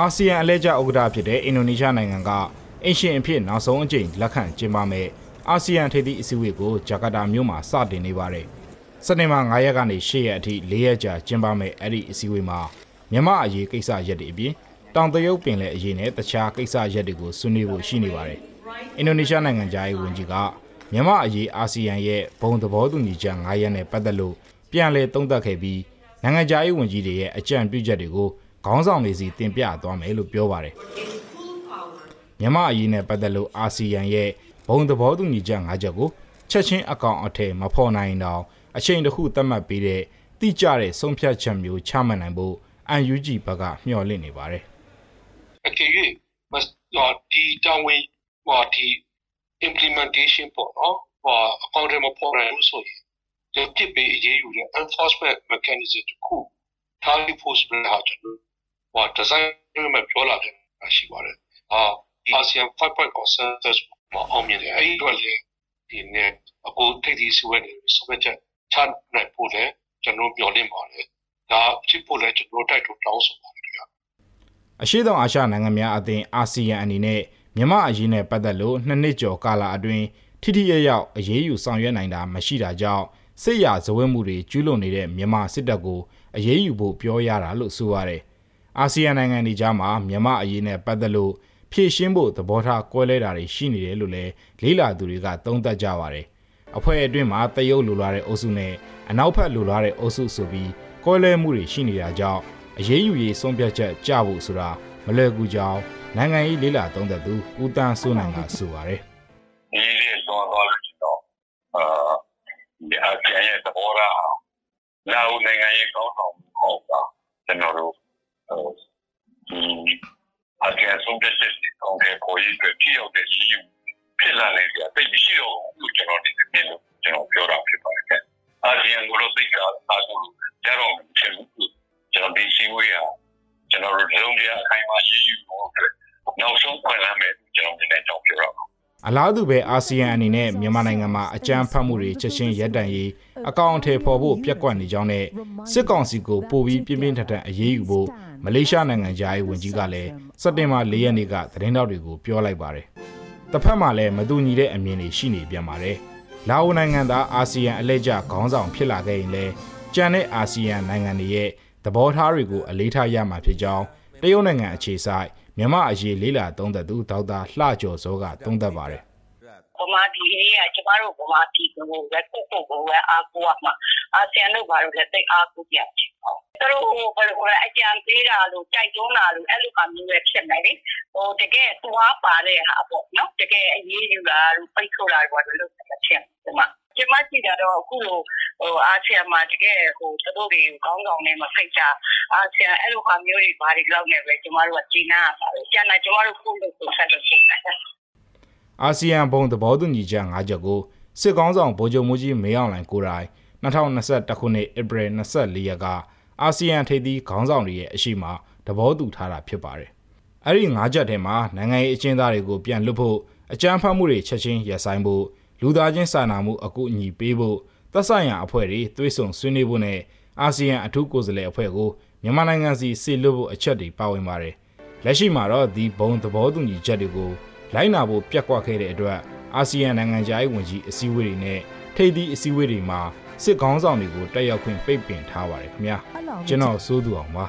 အာဆီယံအလဲကျဥက္ကဋ္ဌဖြစ်တဲ့အင်ဒိုနီးရှားနိုင်ငံကအင်ရှင်အဖြစ်နောက်ဆုံးအကြိမ်လက်ခံကျင်းပမဲ့အာဆီယံထိပ်သီးအစည်းအဝေးကိုဂျကာတာမြို့မှာစတင်နေပါတယ်။စနေမှာ9ရက်ကနေ10ရက်အထိ4ရက်ကြာကျင်းပမဲ့အဲ့ဒီအစည်းအဝေးမှာမြန်မာအရေးကိစ္စရပ်တွေအပြင်တောင်တရုတ်ပင်လယ်အရေးနဲ့တခြားကိစ္စရပ်တွေကိုဆွေးနွေးဖို့ရှိနေပါတယ်။အင်ဒိုနီးရှားနိုင်ငံသားရေးဝန်ကြီးကမြန်မာအရေးအာဆီယံရဲ့ဘုံသဘောတူညီချက်9ရက်နဲ့ပတ်သက်လို့ပြန်လည်သုံးသပ်ခဲ့ပြီးနိုင်ငံသားရေးဝန်ကြီးတွေရဲ့အကြံပြုချက်တွေကို ခေါင်းဆောင်တွေစီတင်ပြသွားမယ်လို့ပြောပါတယ်မြန်မာအရေးနဲ့ပတ်သက်လို့အာဆီယံရဲ့ဘုံသဘောတူညီချက်၅ချက်ကိုချက်ချင်းအကောင်အထည်မဖော်နိုင်တော့အချိန်တစ်ခုသတ်မှတ်ပေးတဲ့တိကျတဲ့ဆုံးဖြတ်ချက်မျိုးချမှတ်နိုင်ဖို့ UNG ဘက်ကမျှော်လင့်နေပါတယ်အကယ်၍မစတော့ဒီတောင်းဝင်ဟောဒီ implementation ပေါ့နော်ဟောအကောင့်ထဲမှာပေါ်တယ်လို့ဆိုရင်ဒီပြစ်ပေးအရေးယူတဲ့ enforcement mechanism တခုထားပြီး post ပြဟာကျွန်တော် ဟော design မှာပြောလာတယ်ရှိပါတယ်အာဒီ ASEAN 5 point consensus မှာအောင်မြင်တယ်အဲဒီတော့လေဒီနေ့အခုထိပ်သီးဆွေးနွေးနေဆိုတဲ့ချန်နိုင်ဖို့လေကျွန်တော်ပြောနေပါတယ်ဒါဖြစ်ဖို့လေကျွန်တော်တိုက်တွန်းတောင်းဆိုပါတယ်ခင်ဗျာအရှိတောင်အာရှနိုင်ငံများအသင်းအာဆီယံအနေနဲ့မြန်မာအရေးနဲ့ပတ်သက်လို့နှစ်နှစ်ကျော်ကာလအတွင်းထိထိရရောက်အရေးယူဆောင်ရွက်နိုင်တာမရှိတာကြောင့်စစ်ရာဇဝတ်မှုတွေကျူးလွန်နေတဲ့မြန်မာစစ်တပ်ကိုအရေးယူဖို့ပြောရတာလို့ဆိုရတယ်။ အာဆီယံနိုင်ငံတွေကြားမှာမြန်မာအရေးနဲ့ပတ်သက်လို့ဖြည့်ရှင်းဖို့သဘောထားကွဲလဲတာတွေရှိနေတယ်လို့လည်းလေးလာသူတွေကသုံးသပ်ကြပါတယ်။အဖွဲ့အတွင်းမှာတရုတ်လိုလာတဲ့အုပ်စုနဲ့အနောက်ဘက်လိုလာတဲ့အုပ်စုဆိုပြီးကွဲလဲမှုတွေရှိနေတာကြောင့်အရေးယူရေးဆုံးဖြတ်ချက်ကြဖို့ဆိုတာမလွယ်ကူကြောင်းနိုင်ငံရေးလေးလာသုံးသက်သူဦးတန်းစိုးနိုင်ကဆိုပါတယ်ဒီလေးလွန်သွားလို့ရှိတော့အာဒီအကျဉ်းရဲ့သဘောထားလာဦးနိုင်ငံရဲ့ကောင်းဆောင်မှုဟောတာကျွန်တော်တို့ဒီ အကျဉ်းဆုံးဖြတ်ချက်တွေကောင်းတဲ့ပေါ်ရေးအတွက်ဖြစ်ရောက်တဲ့ရည်ယူဖြစ်လာနေကြတိတ်မရှိတော့ဘူးလို့ကျွန်တော်ဒီနေ့လို့ကျွန်တော်ပြောတာဖြစ်ပါတယ်။အာဆီယံကိုလို့သိတာအားကိုကြတော့ဖြစ်ဘူးကျွန်တော်ဒီစီဝေးဟာကျွန်တော်တို့လုံးပြအခိုင်အမာရည်ယူဖို့အတွက်နောက်ဆုံးခွင့်လမ်းမယ်ကျွန်တော်ဒီနေ့ကြောင်းပြောရအောင်အလားတူပဲအာဆီယံအနေနဲ့မြန်မာနိုင်ငံမှာအကြမ်းဖက်မှုတွေချက်ချင်းရပ်တန့်ရေးအကောင့်အထည်ဖော်ဖို့ပြက်ကွက်နေကြောင်းနဲ့စစ်ကောင်စီကိုပိုပြီးပြင်းပြင်းထန်ထန်အရေးယူဖို့ မလေးရှားနိုင်ငံသားရေးဝန်ကြီးကလည်းစက်တင်ဘာ၄ရက်နေ့ကသတင်းတောက်တွေကိုပြောလိုက်ပါတယ်။တစ်ဖက်မှာလည်းမတူညီတဲ့အမြင်တွေရှိနေပြန်ပါတယ်။လာအိုနိုင်ငံသားအာဆီယံအလဲကျခေါင်းဆောင်ဖြစ်လာခဲ့ရင်လည်းကြံတဲ့အာဆီယံနိုင်ငံတွေရဲ့သဘောထားတွေကိုအလေးထားရမှာဖြစ်ကြောင်းတရုတ်နိုင်ငံအခြေစိုက်မြန်မာအရေးလေးလာသုံးသက်သူဒေါက်တာလှကျော်စောကသုံးသပ်ပါတယ် ဗမာပြည်လေးကကျမတို့ဗမာပြည်ကိုပဲကိုယ့်ကိုယ်ကိုပဲအားကိုးရမှာအာဆီယံတို့ဘာလို့လဲသိအားကိုးပြချင်အောင်သူတို့ဘယ်လိုလဲအကြံပေးတာလို့ကြိုက်တွန်းတာလို့အဲ့လိုကမျိုးပဲဖြစ်နေလေဟိုတကယ်သွားပါတဲ့ဟာပေါ့နော်တကယ်အရေးယူတာလို့ပိတ်ဆို့တာတွေဘာလို့လုပ်နေဖြစ်ဒီမှာကျမကြည့်တာတော့အခုလိုဟိုအာဆီယံမှာတကယ်ဟိုသူတို့တွေကောင်းကောင်းနဲ့မဖိတ်တာအာဆီယံအဲ့လိုဟာမျိုးတွေဘာတွေလောက်နေပဲကျမတို့ကဂျင်းနာပါပဲကျန်တာကျမတို့ကိုယ်လို့ဆက်လို့ဖြစ်တယ် အာဆီယံဘုံသဘောတူညီချက်၅ချက်ကိုစစ်ကောင်းဆောင်ဗိုလ်ချုပ်မူကြီးမေအောင်လှိုင်ကိုယ်တိုင်2021ခုနှစ်ဧပြီ24ရက်ကအာဆီယံထိပ်သီးခေါင်းဆောင်တွေရဲ့အရှိမသဘောတူထားတာဖြစ်ပါတယ်။အဲ့ဒီ၅ချက်ထဲမှာနိုင်ငံရေးအကျဉ်းသားတွေကိုပြန်လွတ်ဖို့အကြမ်းဖက်မှုတွေချက်ချင်းရပ်ဆိုင်းဖို့လူသားချင်းစာနာမှုအကူအညီပေးဖို့သက်ဆိုင်ရာအဖွဲ့တွေသွေးဆောင်ဆွေးနွေးဖို့နဲ့အာဆီယံအထူးကိုယ်စားလှယ်အဖွဲ့ကိုမြန်မာနိုင်ငံစီစေလွတ်ဖို့အချက်တွေပါဝင်ပါတယ်။လက်ရှိမှာတော့ဒီဘုံသဘောတူညီချက်တွေကို လိုက်နာဖို့ပြက်ကွက်ခဲ့တဲ့အတွက်အာဆီယံနိုင်ငံခြားရေးဝန်ကြီးအစည်းအဝေးတွေနဲ့ထိပ်သီးအစည်းအဝေးတွေမှာစစ်ကောင်းဆောင်တွေကိုတက်ရောက်ခွင့်ပိတ်ပင်ထားပါတယ်ခင်ဗျာကျွန်တော်စိုးသူအောင်ပါ